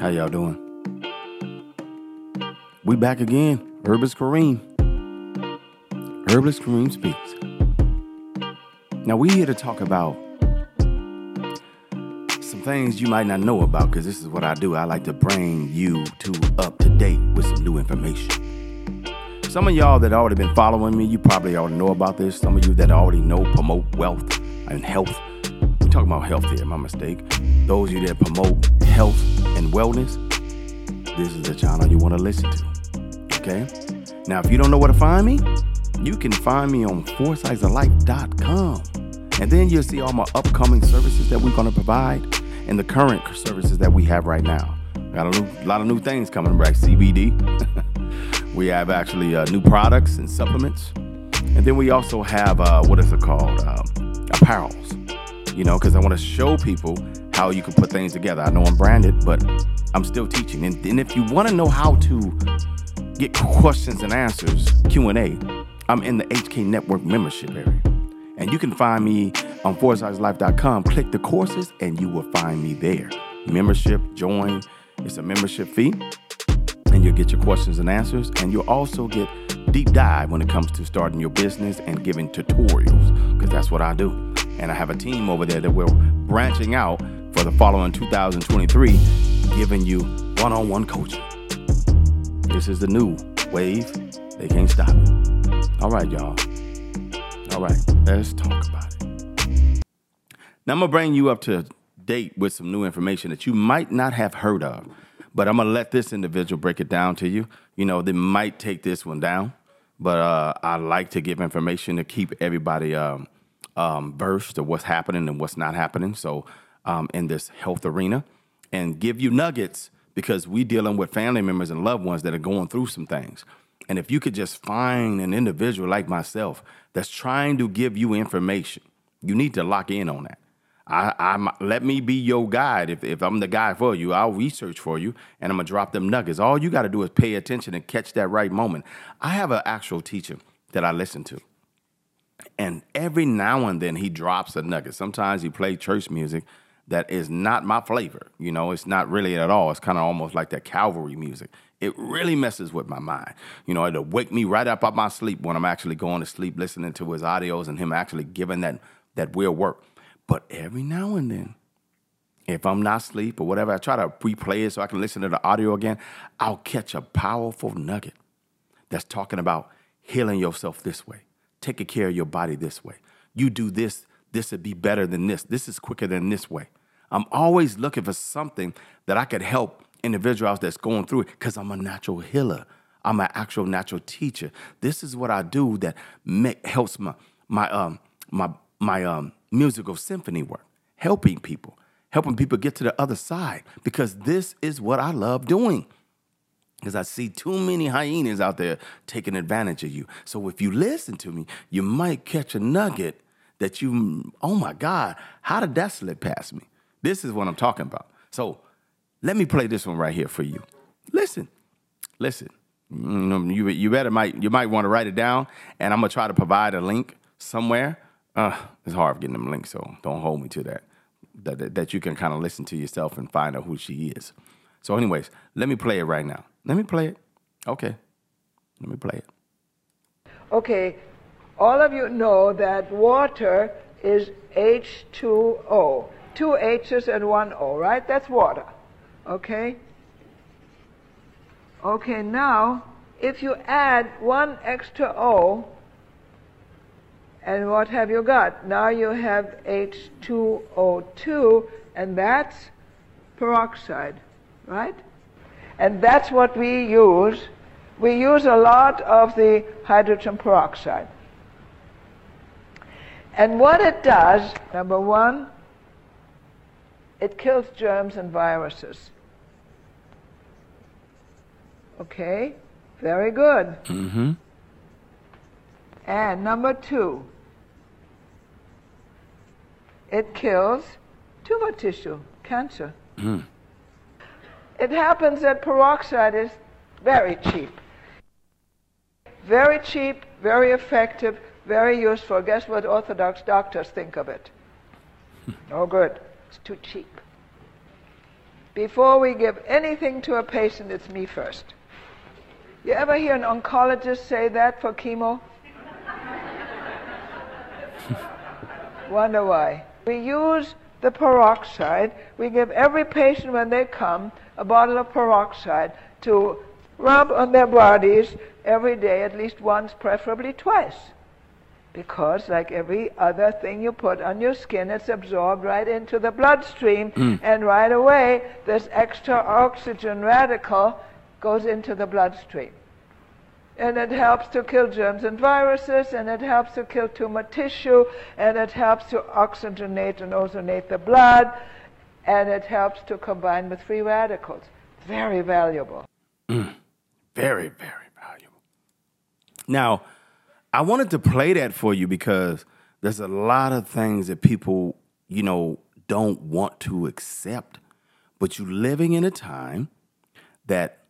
How y'all doing? We back again. Herbalist Kareem. Herbalist Kareem speaks. Now we here to talk about some things you might not know about because this is what I do. I like to bring you to up to date with some new information. Some of y'all that already been following me, you probably already know about this. Some of you that already know promote wealth and health. We're talking about health here, my mistake. Those of you that promote health and wellness, this is the channel you want to listen to. Okay? Now, if you don't know where to find me, you can find me on foresightsoflife.com. And then you'll see all my upcoming services that we're going to provide and the current services that we have right now. Got a new- lot of new things coming back CBD. we have actually uh, new products and supplements. And then we also have, uh, what is it called? Um, apparels. You know, because I want to show people how you can put things together. I know I'm branded, but I'm still teaching. And, and if you want to know how to get questions and answers q&a i'm in the hk network membership area. And you can find me on foresightslife.com click the courses and you will find me there. Membership join. It's a membership fee. And you'll get your questions and answers. And you'll also get deep dive when it comes to starting your business and giving tutorials because that's what i do. And i have a team over there that we're branching out for the following 2023 giving you one-on-one coaching this is the new wave. They can't stop it. All right, y'all. All right, let's talk about it. Now, I'm going to bring you up to date with some new information that you might not have heard of, but I'm going to let this individual break it down to you. You know, they might take this one down, but uh, I like to give information to keep everybody um, um, versed of what's happening and what's not happening. So, um, in this health arena, and give you nuggets because we dealing with family members and loved ones that are going through some things. And if you could just find an individual like myself that's trying to give you information, you need to lock in on that. I, I'm let me be your guide. If, if I'm the guy for you, I'll research for you and I'm gonna drop them nuggets. All you gotta do is pay attention and catch that right moment. I have an actual teacher that I listen to. And every now and then he drops a nugget. Sometimes he plays church music that is not my flavor. You know, it's not really at all. It's kind of almost like that Calvary music. It really messes with my mind. You know, it'll wake me right up out my sleep when I'm actually going to sleep, listening to his audios and him actually giving that that real work. But every now and then, if I'm not asleep or whatever, I try to replay it so I can listen to the audio again. I'll catch a powerful nugget that's talking about healing yourself this way, taking care of your body this way. You do this, this would be better than this. This is quicker than this way. I'm always looking for something that I could help individuals that's going through it because I'm a natural healer. I'm an actual natural teacher. This is what I do that make, helps my my um my my um musical symphony work, helping people, helping people get to the other side because this is what I love doing. Because I see too many hyenas out there taking advantage of you. So if you listen to me, you might catch a nugget that you, oh my God, how did that slip past me? This is what I'm talking about. So let me play this one right here for you. Listen, listen. Mm, You, you better might you might want to write it down, and I'm gonna try to provide a link somewhere. Uh, it's hard getting them links, so don't hold me to that. That that, that you can kind of listen to yourself and find out who she is. So, anyways, let me play it right now. Let me play it. Okay, let me play it. Okay, all of you know that water is H2O. Two H's and one O, right? That's water. Okay? Okay, now, if you add one extra O, and what have you got? Now you have H2O2, and that's peroxide, right? And that's what we use. We use a lot of the hydrogen peroxide. And what it does, number one, it kills germs and viruses. Okay? Very good. Mm-hmm. And number two, it kills tumor tissue, cancer. Mm. It happens that peroxide is very cheap. Very cheap, very effective, very useful. Guess what Orthodox doctors think of it? no good. It's too cheap. before we give anything to a patient, it's me first. You ever hear an oncologist say that for chemo? Wonder why. We use the peroxide. We give every patient when they come a bottle of peroxide to rub on their bodies every day, at least once, preferably twice. Because, like every other thing you put on your skin, it's absorbed right into the bloodstream, mm. and right away, this extra oxygen radical goes into the bloodstream. And it helps to kill germs and viruses, and it helps to kill tumor tissue, and it helps to oxygenate and ozonate the blood, and it helps to combine with free radicals. Very valuable. Mm. Very, very valuable. Now, I wanted to play that for you because there's a lot of things that people, you know, don't want to accept. But you're living in a time that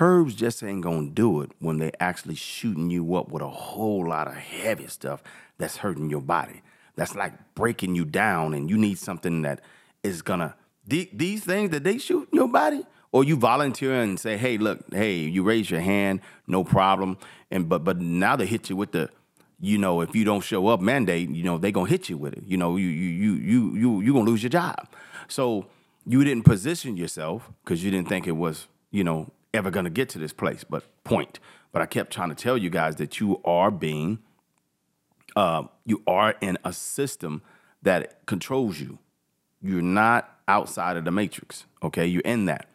herbs just ain't gonna do it when they actually shooting you up with a whole lot of heavy stuff that's hurting your body. That's like breaking you down, and you need something that is gonna these things that they shoot in your body, or you volunteer and say, "Hey, look, hey, you raise your hand, no problem." And but but now they hit you with the, you know, if you don't show up mandate, you know, they gonna hit you with it. You know, you you you you you you gonna lose your job. So you didn't position yourself because you didn't think it was, you know, ever gonna get to this place. But point. But I kept trying to tell you guys that you are being, uh, you are in a system that controls you. You're not outside of the matrix. Okay, you're in that.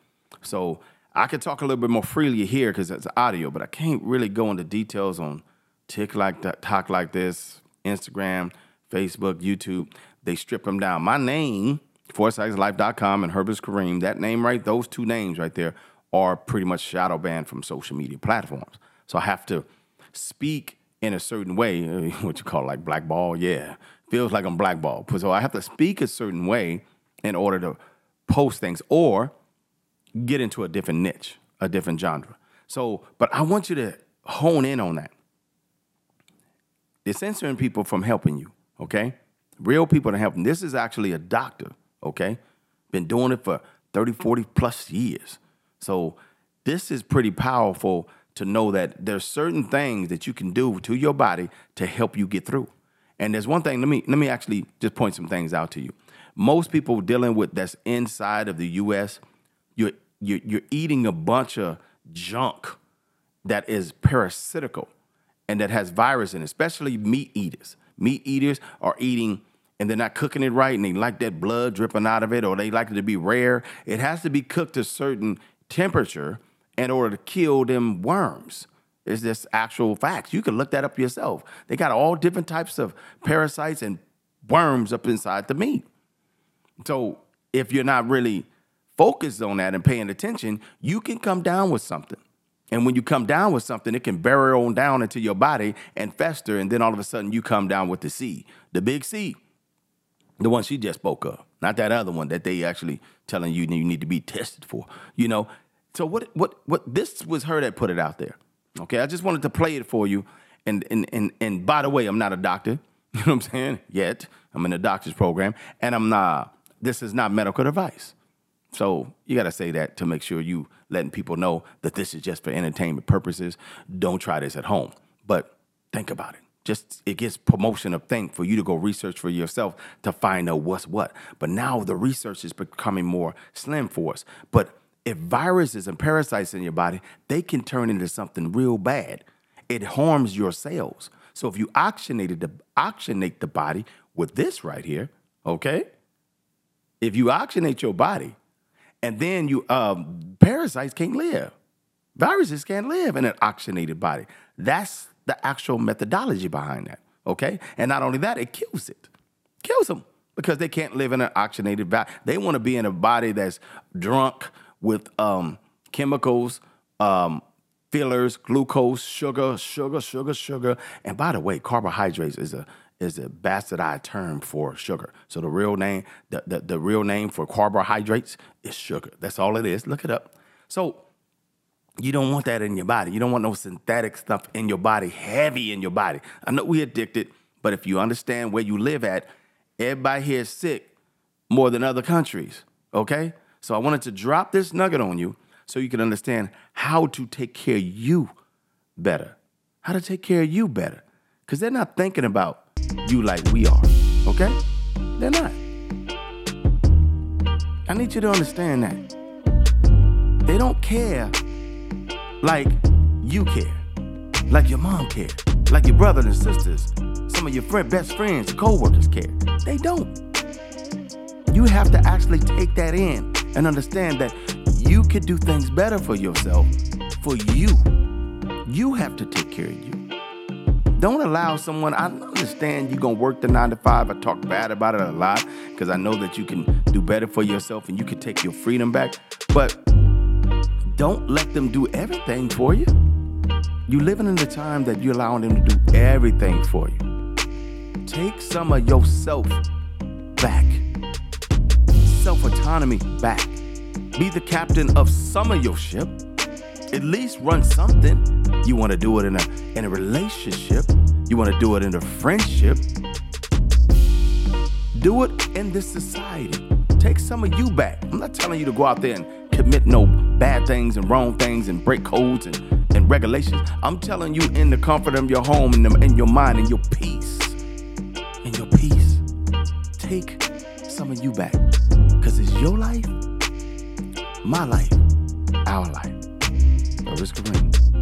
So I can talk a little bit more freely here because it's audio, but I can't really go into details on tick like that, talk like this, Instagram, Facebook, YouTube. They strip them down. My name, foresightslife.com and Herbalist Kareem, that name right, those two names right there are pretty much shadow banned from social media platforms. So I have to speak in a certain way, what you call like blackball, yeah. Feels like I'm blackball. So I have to speak a certain way in order to post things. Or get into a different niche, a different genre. So, but I want you to hone in on that. They're censoring people from helping you, okay? Real people to help them. This is actually a doctor, okay? Been doing it for 30, 40 plus years. So this is pretty powerful to know that there's certain things that you can do to your body to help you get through. And there's one thing, let me let me actually just point some things out to you. Most people dealing with that's inside of the US, you're you're, eating a bunch of junk that is parasitical and that has virus in it, especially meat eaters. Meat eaters are eating and they're not cooking it right and they like that blood dripping out of it or they like it to be rare. It has to be cooked to a certain temperature in order to kill them worms. Is this actual facts. You can look that up yourself. They got all different types of parasites and worms up inside the meat. So if you're not really focused on that and paying attention, you can come down with something. And when you come down with something, it can bury on down into your body and fester. And then all of a sudden, you come down with the C, the big C, the one she just spoke of, not that other one that they actually telling you you need to be tested for. You know, so what? What? What? This was her that put it out there. Okay, I just wanted to play it for you. And and and and by the way, I'm not a doctor. You know what I'm saying? Yet I'm in a doctor's program, and I'm not. This is not medical advice. So you got to say that to make sure you letting people know that this is just for entertainment purposes. Don't try this at home. But think about it. Just it gets promotion of think for you to go research for yourself to find out what's what. But now the research is becoming more slim for us. But if viruses and parasites in your body, they can turn into something real bad. It harms your cells. So if you oxygenate the oxygenate the body with this right here, okay? If you oxygenate your body, and then you um, parasites can't live. Viruses can't live in an oxygenated body. That's the actual methodology behind that. Okay, and not only that, it kills it, kills them because they can't live in an oxygenated body. They want to be in a body that's drunk with um, chemicals, um, fillers, glucose, sugar, sugar, sugar, sugar. And by the way, carbohydrates is a is a bastardized term for sugar. So the real name, the, the, the real name for carbohydrates is sugar. That's all it is. Look it up. So you don't want that in your body. You don't want no synthetic stuff in your body, heavy in your body. I know we're addicted, but if you understand where you live at, everybody here is sick more than other countries. Okay? So I wanted to drop this nugget on you so you can understand how to take care of you better. How to take care of you better. Because they're not thinking about you like we are, okay? They're not. I need you to understand that. They don't care like you care, like your mom cares, like your brothers and sisters, some of your friend, best friends, co-workers care. They don't. You have to actually take that in and understand that you could do things better for yourself, for you. You have to take care of you. Don't allow someone, I understand you're gonna work the nine to five. I talk bad about it a lot because I know that you can do better for yourself and you can take your freedom back. But don't let them do everything for you. You're living in the time that you're allowing them to do everything for you. Take some of yourself back. Self autonomy back. Be the captain of some of your ship. At least run something. You want to do it in a in a relationship. You want to do it in a friendship. Do it in this society. Take some of you back. I'm not telling you to go out there and commit no bad things and wrong things and break codes and, and regulations. I'm telling you in the comfort of your home and in, in your mind and your peace. In your peace. Take some of you back. Because it's your life, my life, our life. Herbalist Kareem.